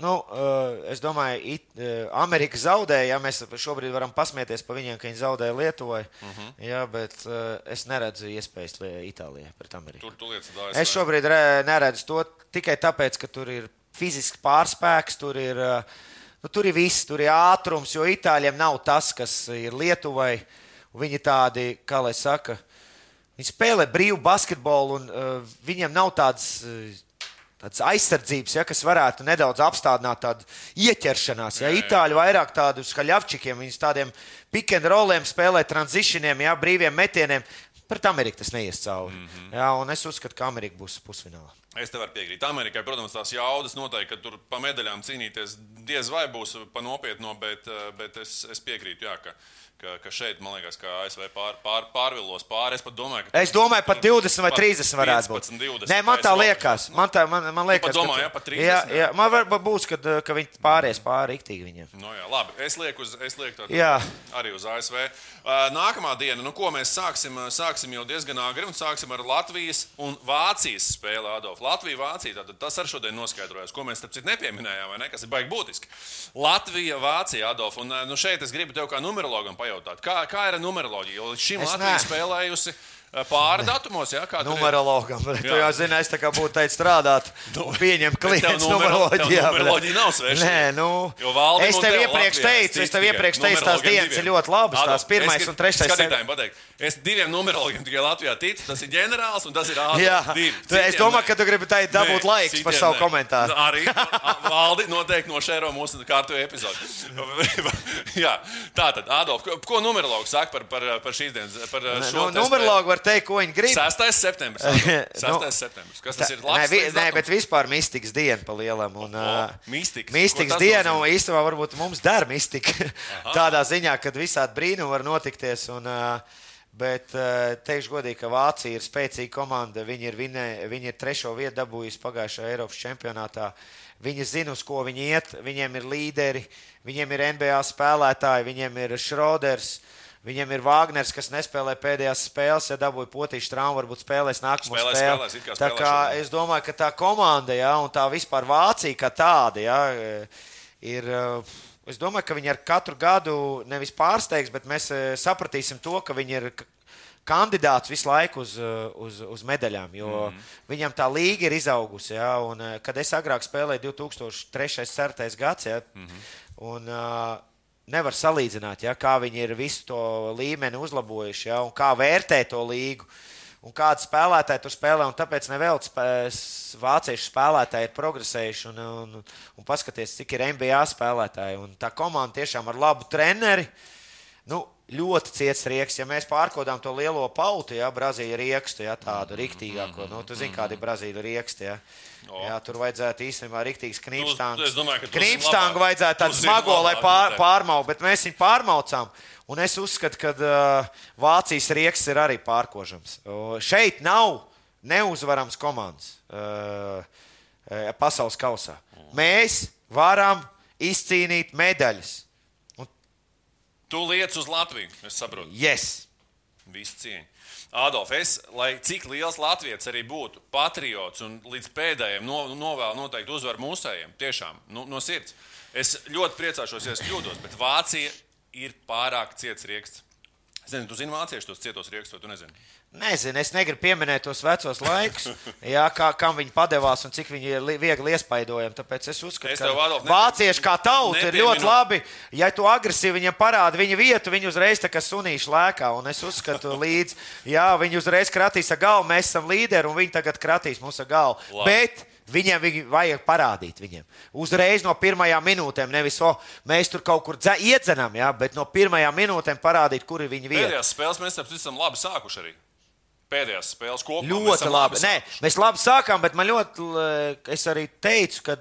Nu, uh, es domāju, it, uh, Amerika zaudēja. Ja mēs šobrīd varam pasmieties par viņiem, ka viņi zaudēja Lietuvai. Uh Mhm. -huh. jā, bet uh, es neredzu iespējas Itālijai pret Ameriku. Tur tu lietas dājas. Es šobrīd re, neredzu to tikai tāpēc, ka tur ir fizisks pārspēks, tur ir, nu, tur ir viss, tur ir ātrums, jo Itāļiem nav tas, kas ir Lietuvai. Viņi tādi, kā lai saka, viņi spēlē brīvu basketbolu, un viņiem nav tādas. Tāds aizsardzības, ja, kas varētu nedaudz apstādināt tādu ieķeršanās. Ja. Itāļi vairāk tādu skaļāpčikiem, viņus tādiem pick and rolliem spēlē, transitioniem, ja, brīviem metieniem. Pret Ameriku tas neies cauri. Mm -hmm. ja, un es uzskatu, ka Amerika būs pusfinālā. Es tev varu piekrīt. Amerikai, protams, tās jaudas noteikti, ka tur pa medaļām cīnīties diez vai būs pa nopietno, bet, eh, bet es, es piekrītu, jā, ka, ka, ka šeit, man liekas, ka ASV pār, pār, pārvilos pāri. Es domāju, ka. Es domāju, pat 20 vai Pat 30 varētu būt. 15, 20. Nē, man tā liekas. Man, tā, man, man liekas, domā, ka, jā, pat 30, jā, jā? man var būs, ka, ka viņi pāries pāri riktīgi viņiem. No, jā, labi, es lieku, uz, es lieku Jā. arī uz ASV. Nākamā diena, nu, ko mēs sāksim, sāksim jau diezgan agri un sāksim ar Latvijas un Vācijas spēli. Adolf. Latvija, Vācija, tātad tas ar šodien noskaidrojas, ko mēs starp citu nepieminējām, vai ne, kas ir baigi būtiski. Latvija, Vācija, Adolf, un nu, šeit es gribu tev kā numerologam pajautāt, kā, kā ir jo līdz šim Es Latvija ne. spēlējusi pāri datumos, jā, kā tur ir? Numerologam. Tu Jā. jau zini, es tā kā būtu teicis strādāt, un pieņemt Bet tev klientus numero- tev numeroloģijā. numeroloģija nav sveša. Nē, nu, es un tev iepriekš teicu, es tev iepriekš teicu, tās dienas ir ļoti labas. Adolf, Tās pirmais un trešais. Skatītājiem pateikt, es diviem numerologiem tikai Latvijā ticu. Tas ir ģenerālis un tas ir tu, es domāju, ka tu gribi teikt, dabūt laiks par savu komentāru. Arī Valdi noteikti nošēro mūsu kārtu epizodi. Jā, tā tad, Ādolf, ko, numerologs saka par, par, par šīs dienas, par Nu, šo te Numerologi var teikt, ko viņi grib. 6. septembris. Ādolf. 6. Nu, septembris. Kas tas ir? Nē, Labs nē, datums? bet vispār mistikas diena pa lielam. Un, ā, mistikas. Mistikas diena, un īstenībā varbūt mums der mistika. Tādā ziņā, kad visādi brīnumi var notikties. Un, ā, Bet teikšu godīgi, ka Vācija ir spēcīga komanda. Viņi ir, vinē, viņi ir trešo vietu dabūjusi pagājušajā Eiropas čempionātā. Viņi zina, uz ko viņi iet. Viņiem ir līderi, viņiem ir NBA spēlētāji, viņiem ir Šroders. Viņam ir Wagners, kas nespēlē pēdējās spēles, ja dabūja potīšu traumu, varbūt spēlēs nākamo Spēlēs, spēli. spēlēs, kā tā spēlē kā šodien. es domāju, ka tā komanda, ja, un tā vispār Vācija kā tāda, ja, ir. eh, Es domāju, ka viņi ar katru gadu nevis pārsteigs, bet mēs eh, sapratīsim to, ka viņi ir kandidāts visu laiku uz, eh, uz, uz medaļām, jo Mhm. mm. viņam tā līga ir izaugusi. Ja, un, kad es agrāk spēlēju 2003. 4. gads, ja, mm Mhm. -hmm. un, uh, nevar salīdzināt, ja, kā viņi ir visu to līmeni uzlabojuši ja, un kā vērtē to līgu. Un kādi spēlētāji tur spēlē, un tāpēc nevelc vāciešu spēlētāji ir progresējuši. Un, un, un paskaties, cik ir NBA spēlētāji. Un tā komanda tiešām ar labu treneri. Nu, ļoti ciets rieks. Ja mēs pārkodām to lielo pautu, ja Brazīlija riekstu, ja tādu riktīgāko, nu, tu zini, kāda ir Brazīlija rieksta. Ja. Jā, tur vajadzētu īstenībā zini Knīpstāngu labāk. vajadzētu tādu smago, lai pār, pārmauc, bet mēs viņu pārmaucām. Un es uzskatu, ka uh, Vācijas rieks ir arī pārkožams. Uh, šeit nav neuzvarams komandas uh, uh, pasaules kausā. Mēs varam izcīnīt medaļas. Tu liec uz Latviju, es saprotu. Yes! Visu cieņu. Adolf, es, lai cik liels Latvijas arī būtu, patriots un līdz pēdējiem no, novēlu noteikti uzvaru mūsējiem, tiešām nu, no sirds. Es ļoti priecāšos, ja es kļūdos, bet Vācija ir pārāk ciets rieksts. Es nezinu, tu zini vāciešu tos cietos riekstus, vai tu nezini? Nezinu, es negribu pieminēt tos vecos laikus, jā, kā, kam viņi padevās un cik viņi ir li- viegli iespaidojami. Tāpēc es uzskatu, Es ka Adolf, vācieši kā tauta ir nepieminu- ļoti labi. Ja tu agresīvi viņiem parādi viņa vietu, viņi uzreiz tā kā sunīši lēkā. Un es uzskatu, līdz, jā, viņi uzreiz kratīs ar galvu, mēs esam līderi un viņi tagad kratīs mūsu galvu. Labi. Bet Viņiem viņi vajag parādīt viņiem. Uzreiz no pirmajām minūtēm, nevis o, mēs tur kaut kur dze- iedzenam, jā, bet no pirmajām minūtēm parādīt, kur ir viņa vieta. Pēdējās spēles mēs esam labi sākuši arī. Pēdējās spēles kopumā. Ļoti esam labi. Nē, mēs labi sākām, bet man ļoti, es arī teicu, ka,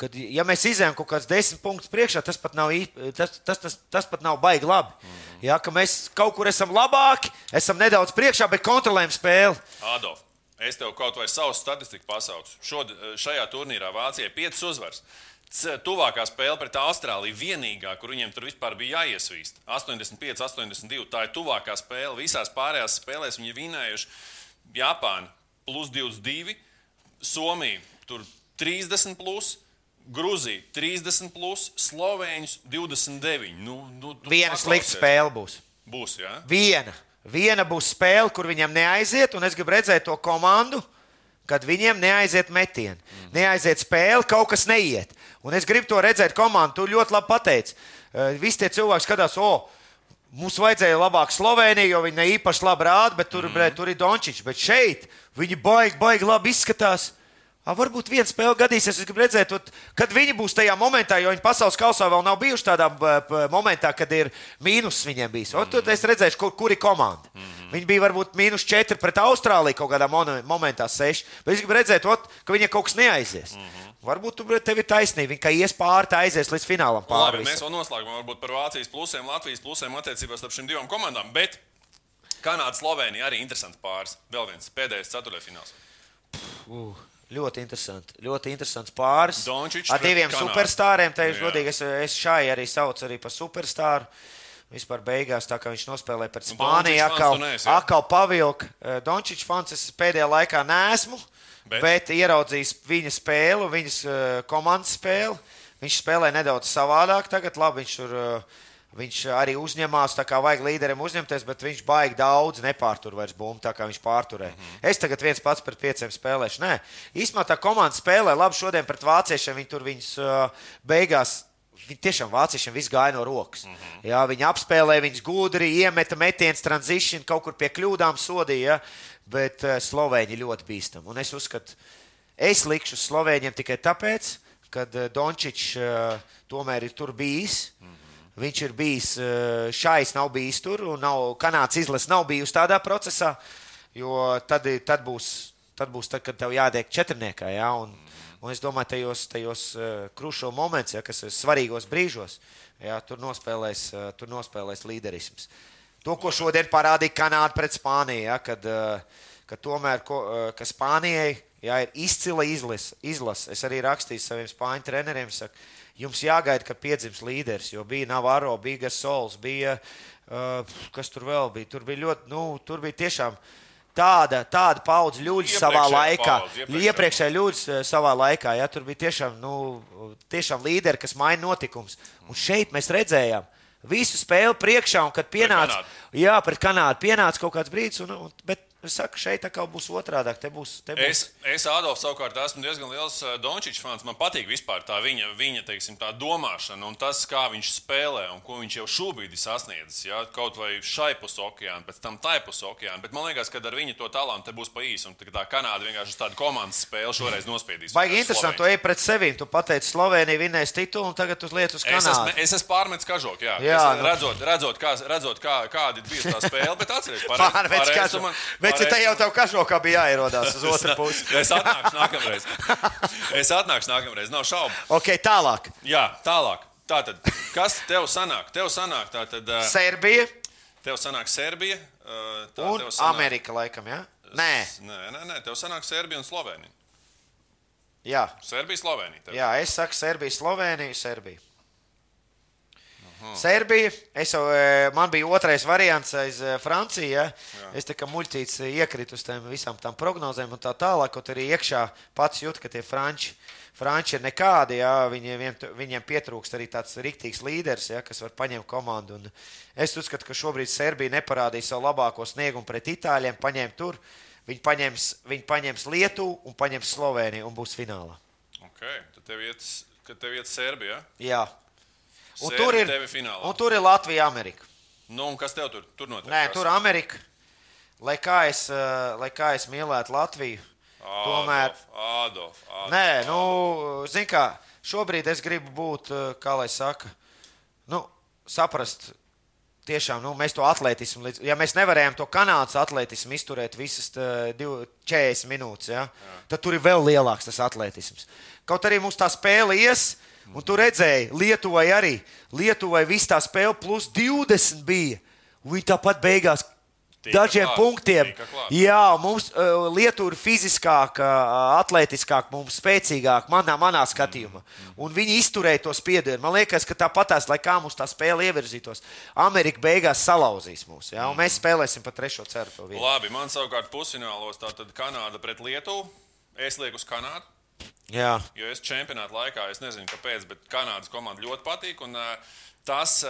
kad, ja mēs izējām kaut kādus desmit punktus priekšā, tas pat nav, tas, tas, tas, tas pat nav baigi labi. Mhm. Jā, ka mēs kaut kur esam labāki, esam nedaudz priekšā, bet kontrolējam spēli. Adolf, es tev kaut vai savu statistiku pasaucu. Šod, šajā turnīrā Vācijai 5 uzvaras. Tuvākā spēle pret Austrāliju vienīgā, kur viņiem tur vispār bija jāiesvīst. 85, 82. Tā ir tuvākā spēle. Visās pārējās spēlēs viņi vinējuši Japānu plus 22, Somiju tur 30, plus, Grūzija 30, plus, Slovēņus 29. Nu, nu, tu Viena slikta spēle būs. Būs, jā. Viena. Viena būs spēle, kur viņam neaiziet, un es gribu redzēt to komandu, kad viņiem neaiziet metieni. Mhm. Neaiziet spēle, kaut kas neiet. Un es gribu to redzēt komandu. Tu ļoti labi pateici. Eh, Visi tie cilvēki skatās, o, mums vajadzēja labāk Sloveniju, jo viņi ne īpaši labi rāda, bet tur, mm. bre, tur ir Dončičs. Bet šeit viņi baigi, baigi labi izskatās. A, varbūt viena spēle gadīsies, es gribu redzēt, kad viņi būs tajā momentā, jo viņi pasaules kausā vēl nav bijuši tādā momentā, kad ir mīnus viņiem bijis. Un tad es redzēšu, kur, kur ir komanda. Mm -hmm. Viņi bija varbūt mīnus 4 pret Austrāliju kaut kādā momentā, 6. Bet es gribu redzēt, ot, ka viņiem kaut kas neaizies. Mm -hmm. Varbūt tev ir taisnība, viņa ies pāri, aizies līdz finālam. Labi, Pāri, mēs visam. vēl noslēgumā varbūt par Vācijas plusiem, Latvijas plusiem attiecībā starp šīm divām komandām. Bet Kanāda, Slovenija arī interesants pāris. Vēl viens pēdējais ceturtajfināls. Uh, ļoti interesanti. Ļoti interesants pāris. Dončičs Ar diviem Kanādu. superstāriem. Teikšu, godīgi, es, es šai arī saucu arī par superstāru. Vispār beigās, tā kā viņš nospēlēja pret Spāniju, atkal, atkal pavilka. Dončičs fans es pēdējā laikā neesmu, Bet? bet, ieraudzījis viņa spēli, viņas uh, komandas spēli. Viņš spēlē nedaudz savādāk tagad. Labi, viņš tur. Uh, Viņš arī uzņemās, tā kā vajag līderim uzņemties, bet viņš baigi daudz nepārtur vairs bumbu, tā kā viņš pārturēja. Mm -hmm. Es tagad viens pats pret pieciem spēlēšu. Nē, īstenībā tā komanda spēlē labi šodien pret vāciešiem. Viņi tur viņus uh, beigās. Viņi tiešām vāciešiem viss gāja no rokas. Mm -hmm. Jā, viņi apspēlēja, viņus gudri, iemeta metienus, tranzīciju, kaut kur pie kļūdām sodīja. Ja? Bet uh, Slovēņi ļoti bīstami. Un es uzskatu, es likšu Slovēņiem tikai tāpēc, ka uh, Dončičs uh, tomēr ir tur bijis. Mm -hmm. Viņš ir bijis eh, šais, nav bijis tur, un nav, Kanādas izlase nav bijusi tādā procesā. Jo tad, tad, būs, tad būs, tad, kad tev jātiek četrniekā. Ja? Un, un es domāju, tajos, tajos uh, krušo momentos, ja, kas ir svarīgos brīžos, ja, tur, nospēlēs, uh, tur nospēlēs līderisms. To, ko šodien parādīja Kanāda pret Spāniju, ja, kad, kad tomēr ko, ka Spānijai ja, ir izcila izlase. izlase. Es arī rakstīju saviem spāņu treneriem. Saku, Jums jāgaida, kad piedzims līderis, jo bija Navarro, bija Gasols, bija uh, kas tur vēl bija. Tur bija ļoti, nu, tur bija tiešām tāda, tāda paudze ļuļs savā laikā. iepriekšējā. Ļuļs eh, savā laikā, ja tur bija tiešām, nu, tiešām līderi, kas maina notikums. Un šeit mēs redzējām. Visu spēli priekšā, un kad pienāca, Kanādu. jā, pret Kanādu pienāca kaut kāds brīdis, un, un, bet Es saku, šeit atkal būs otrādi. Te būs. Te būs. Es, es Adolfs, savukārt, esmu diezgan liels Dončits fans. Man patīk vispār tā viņa, viņa teiksim, tā domāšana un tas, kā viņš spēlē un ko viņš jau šobrīd ir sasniedzis. Ja? Kaut vai šai pusē okeāna, pēc tam tai pusē okeāna. Bet man liekas, ka ar viņu to talantu būs pa īsu. Un tā Kanāda vienkārši uz tādu komandas spēli šoreiz nospiedīs. Baigi interesanti, tu ej pret sevi. Tu pateici, Slovenija vinnēs titulu un tagad tu liec uz Es Kanādu. esmu, es esmu pārmetis kažoku, jā. Jā, es, nu. redzot, redzot, kā, redzot kā, kāda bijusi tā spēle, bet atcerieties, Pārmets kažu. Bet ja te jau tev kažokā bija jāierodās uz otru pusi. Es atnākšu nākamreiz. Es atnākšu nākamreiz, nav šaubu. Ok, tālāk. Jā, tālāk. Tātad, kas tev sanāk? Tev sanāk, tātad, uh, Serbija tev sanāk Serbija. uh, Tā, un sanāk, Amerika, laikam, jā? Nē, Nē, nē, nē, tev sanāk Serbija un Slovenija. jā. Serbija, Slovenija. Tev. Jā, es saku Serbija, Slovenija, Serbija. Serbija, es eh, man bija otrais variants aiz eh, Franciju. Ja? Es tā kā muļķīts eh, iekritu uz tām visām tām prognozēm un tā tālāk, kaut arī iekšā pats jūt, ka tie franči, franči ir nekādi. Ja? Viņiem, viņiem pietrūkst arī tāds riktīgs līderis, ja? kas var paņemt komandu. Un es uzskatu, ka šobrīd Serbija neparādīja savu labāko sniegumu pret Itāļiem, paņēma tur. Viņi paņems, viņi paņems Lietuvu un paņems Sloveniju un būs finālā. Okay, tad tev iet, tev iet Serbija. Jā. Un tur, ir, un tur ir Latvija, Amerika. Nu, un kas tev tur, tur notiek? Nē, Kas? tur Amerika. Lai kā es, eh, lai kā es mīlētu Latviju, tomēr. Adolf, Adolf, Adolf. Nē, nu, zini, kā šobrīd es gribu būt, eh, kā lai saka, nu, saprast. Tiešām, nu, mēs to atletismu, ja mēs nevarējām to kanādas atletismu izturēt visas tā, div- 40 minūtes, ja, tad tur ir vēl lielāks tas atletisms. Kaut arī mums tā spēle ies, un tu redzēji, Lietuvai arī. Lietuvai viss tā spēle plus 20 bija. Viņi tāpat beigās Tika dažiem klāt, punktiem. Jā, mums uh, Lietuva ir fiziskāka, uh, atletiskāka, mums spēcīgāka, manā, manā skatījumā. Un viņi izturēja to spiedienu. Man liekas, ka tāpatās, lai kā mums tā spēle ievirzītos, Amerika beigās salauzīs mūs. Ja? Un mēs spēlēsim pa trešo ceturto vietu. Labi, man savukārt pusfinālos tātad Kanāda pret Lietuvu. Es lieku uz Kanādu. Jā, Jo es čempionāta laikā, es nezinu, kāpēc, bet Kanādas komanda ļoti patīk. Un, tas,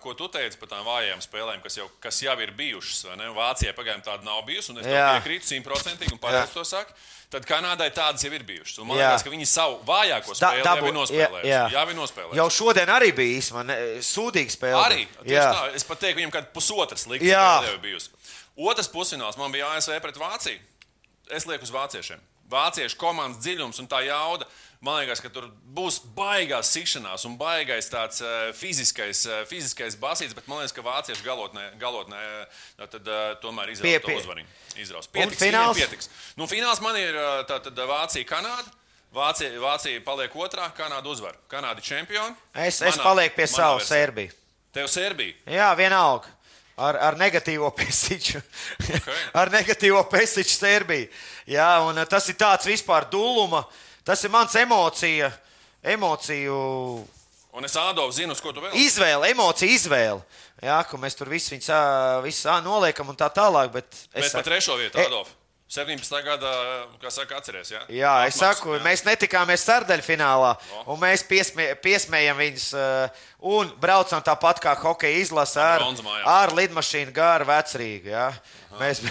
ko tu teici par tām vājām spēlēm, kas jau, kas jau ir bijušas, vai ne? Vācijai pagaidām tāda nav bijusi, un es piekrītu simtprocentīgi, un pareizi to saku. Tad Kanādai tādas jau ir bijušas. Un man Jā. liekas, ka viņi savu vājāko Da- spēli dabu- jau nospēlējuši. jā, jā. Nospēlējuši. jau šodien arī bija īstenībā sūdīga spēle. Arī tā. Es pat teiktu, viņam kāda pusotras Jā. jau bijusi. Otrs pusfināls man bija ASV pret Vāciju. Es lieku uz vāciešiem. Vāciešu komandas dziļums un tā jauda. Man liekas, ka tur būs baigās sikšanās un baigais tāds uh, fiziskais, uh, fiziskais basīts, bet man liekas, ka vācieši galotnē, galotnē uh, tad, tomēr izraus to uzvaru. Izraus. Pietiks, fināls? pietiks. Nu, fināls man ir tātad Vācija, Kanāda. Vācija, Vācija paliek otrā, Kanāda uzvar. Kanāda čempioni. Es, es Manā- palieku pie versijā. Serbijas. Tev Serbija. Jā, vienalga. Ar, ar negatīvo pesiču. Ok. ar negatīvo pesiču Serbiju. Jā, un eh, tas ir tāds vispār duluma. Tas ir mans emocija, emociju Un es Ādovs zinu, uz ko tu vēl. izvēle, emocija izvēle. Jā, ka mēs tur visu, viņus, visu noliekam un tā tālāk. Bet es par saku, trešo vietu, E- Adolf. 17. gada, kā saka, atceries. Ja? Jā, es Apmaks, saku, jā. mēs netikāmies sardaļfinālā, O. un mēs piesmē, piesmējam viņus uh, un braucam tāpat kā hokeja izlase ar, bronzu mājās. ar lidmašīnu gāru vecrīgu. Jā. Mēs...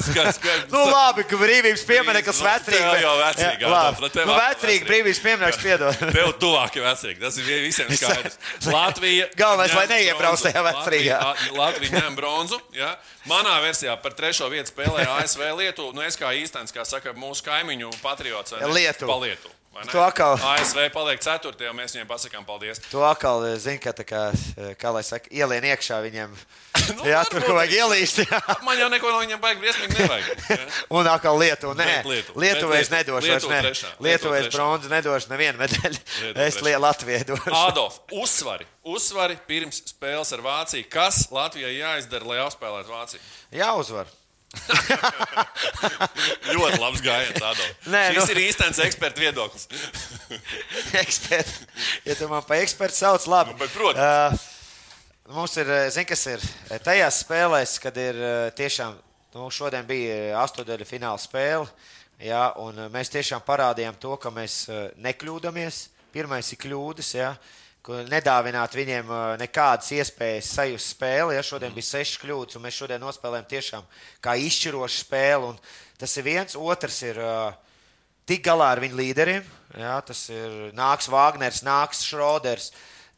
Skat, skat, nu, labi, ka brīvības piemineklis vecrīgi. tev jau vecrīgi, Jā, labi. Nu, vecrīgi. brīvības piemineklis piedod. Tev tuvāk ir vecrīgi. Tas ir visiem skaidrs. Latvija. Galvenais, lai neiebrauc tajā vecrīgā. Latvija, ņem bronzu. Ja? Manā versijā par trešo vietu spēlē ASV Lietuva. Nu, es kā īstenis, kā saka mūsu kaimiņu patriots. Lietuva. Tu atkal- ASV paliek ceturtajā, un mēs viņiem pasakām paldies. To atkal zina, ka tā kā, kā lai saka, ielien iekšā viņiem. Nu, jā, tur kaut vajag ielīst. Man jau neko no viņiem baigi briesmīgi nevajag. Ja? Un atkal Lietuva. Nē, Lietuva. Es nedošu. Lietuva es bronzu nedošu nevienu medaļu. Es Latvijai došu. Adolf, uzsvari, uzsvari pirms spēles ar Vāciju. Kas Latvijai jāizdara, lai apspēlētu Vāciju? Jāuzvar. Ļoti labs gājiens. Nē, Šis nu- ir īstenis eksperta viedoklis. Eksperti. Ja tu man par ekspertu sauc, labi. Nu, protams. Uh, mums ir, zini, kas ir tajās spēlēs, kad ir uh, tiešām, nu, šodien bija astoņdaļa fināla spēle. Jā, un uh, mēs tiešām parādījām to, ka mēs uh, nekļūdāmies. Pirmais ir kļūdas, jā, kur nedāvināt viņiem uh, nekādas iespējas sajust spēli. Ja šodien bija sešas kļūdas, un mēs šodien nospēlējām tiešām kā izšķirošu spēli. Tas ir viens, otrs ir uh, tik galā ar viņu līderiem. Ja, tas ir nāks Vāgners, nāks Šroders,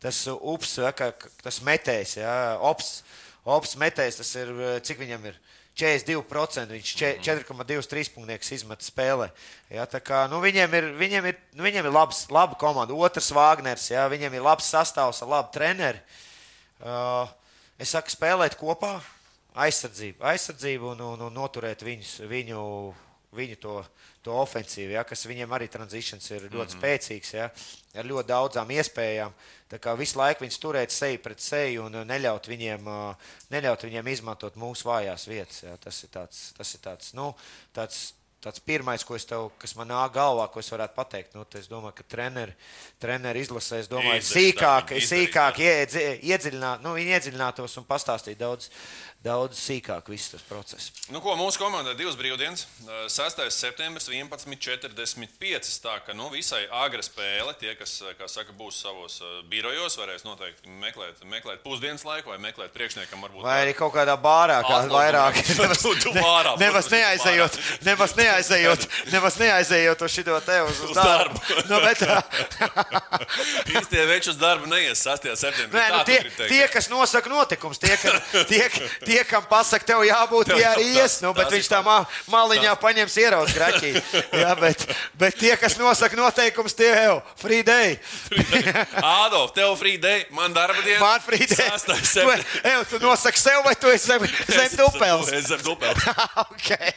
tas ups, ja, ka, tas metējs, ja, ops, ops metējs, tas ir, uh, cik viņam ir. 42%. Viņš če- 4,23 punktus izmet spēlē. Ja, kā, nu, viņiem ir, viņiem ir, nu, viņiem ir labs, laba komanda. Otrs Vāgners, ja, viņiem ir labs sastāvs ar labu treneri. Uh, es saku, spēlēt kopā, aizsardzību, aizsardzību un, un, un noturēt viņus, viņu, viņu to, to ofensīvu, ja, kas viņiem arī tranzīcijas ir ļoti mm -hmm. spēcīgs, ja, ar ļoti daudzām iespējām. Tā kā visu laiku viņus turēt seju pret seju un uh, neļaut viņiem, uh, neļaut viņiem izmantot mūsu vājās vietas. Ja. Tas ir tāds, tas ir tāds, nu, tāds tāds pirmais, ko es tev, kas man nāk galvā, ko es varētu pateikt. Nu, es domāju, ka treneri, treneri izlasē, es domāju, Izdarīs sīkāk, darbu, sīkāk iedzi- iedziļināt, nu, viņi iedziļinātos un pastāstītu daudz, daudz sīkāk visu tas process. Nu, ko, mūsu komandai divas brīvdienas. Eh, 6. septembris, 11.45. Tā ka nu, visai agra spēle. Tie, kas eh, kā saka, būs savos eh, birojos, varēs noteikti meklēt, meklēt pusdienas laiku vai meklēt priekšniekam. Varbūt, Vai arī kaut kādā bārā, kā vairāk. Nemaz, bārā, nemaz neaizejot, nemaz neaizejot uz šo te uz, uz darbu. Nu, bet, Īstie veči uz darbu neies 6. septembrī. Nē, nu, tie, tie, kas nosaka notikums, tie, ka, tie, tie kam pasaka, tev jābūt, tie arī ies. Nu, bet viņš tā ma maliņā paņems ieraudzīt graķī. Jā, bet, bet tie, kas nosaka noteikums, tie jau free day. Ādolf, tev free day, man darba diena. Man free day. 6. Tu, ev, tu nosaki sev, vai tu esi zem, zem dupels? Es zem dupels. okay.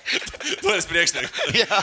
Tu esi priekšnieks. Jā.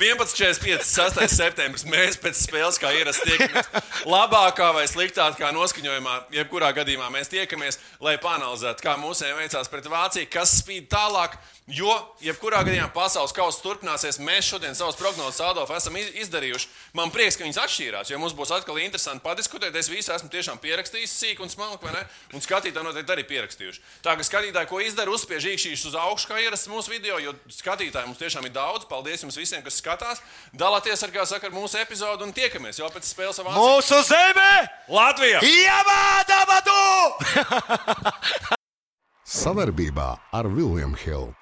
11.45. 6. septembris. Mēs pēc spēles, kā ierasts, tiekamies labākā vai sliktākā noskaņojumā. Jebkurā gadījumā mēs tiekamies, lai panalizētu, kā mūsiem veicās pret Vāciju, kas spīd tālāk. Jo, jebkurā gadījumā pasaules kausa turpināsies, mēs šodien savus prognozes Adolfu esam iz- izdarījuši. Man prieks, ka viņas atšķīrās, jo mums būs atkal interesanti padiskutēt. Es visu esmu tiešām pierakstījis sīk un smalki, vai ne? Un skatītāji noteikti arī pierakstījuši. Tā kā skatītāji, ko izdara, uzspiež īkšķīšus uz augšu, kā ierasts mūsu video, jo skatītāji mums tiešām ir daudz. Paldies jums visiem, kas skatās. Dalāties ar, kā saka, ar mūsu epizodu un tiekamies jau pēc spēles savā Mūsu zeme! Latvijā! Jāvāda vadu! Savarbībā ar Vilniņu Hildu.